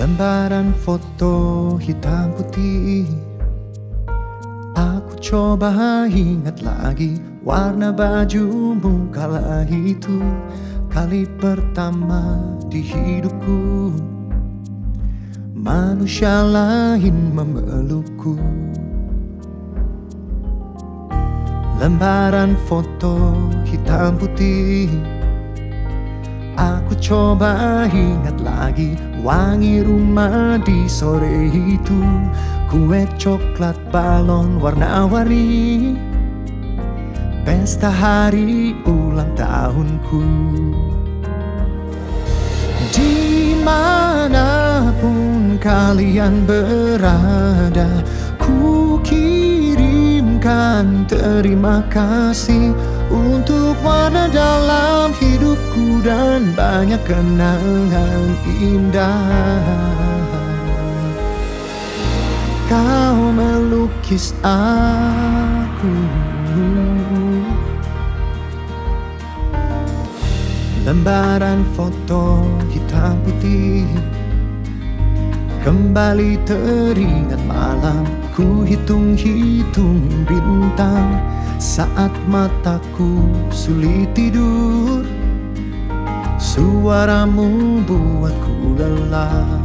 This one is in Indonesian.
Lembaran foto hitam putih. Aku coba ingat lagi Warna bajumu kala itu Kali pertama di hidupku. Manusia lain memelukku. Lembaran foto hitam putih coba ingat lagi Wangi rumah di sore itu. Kue coklat balon warna-warni. Pesta hari ulang tahunku. Di mana pun kalian berada Ku kirimkan terima kasih Untuk warna dalam hidupku Banyak kenangan indah. Kau melukis aku. Lembaran foto hitam putih. Kembali teringat malam Ku hitung-hitung bintang. Saat mataku sulit tidur Suaramu buatku lelah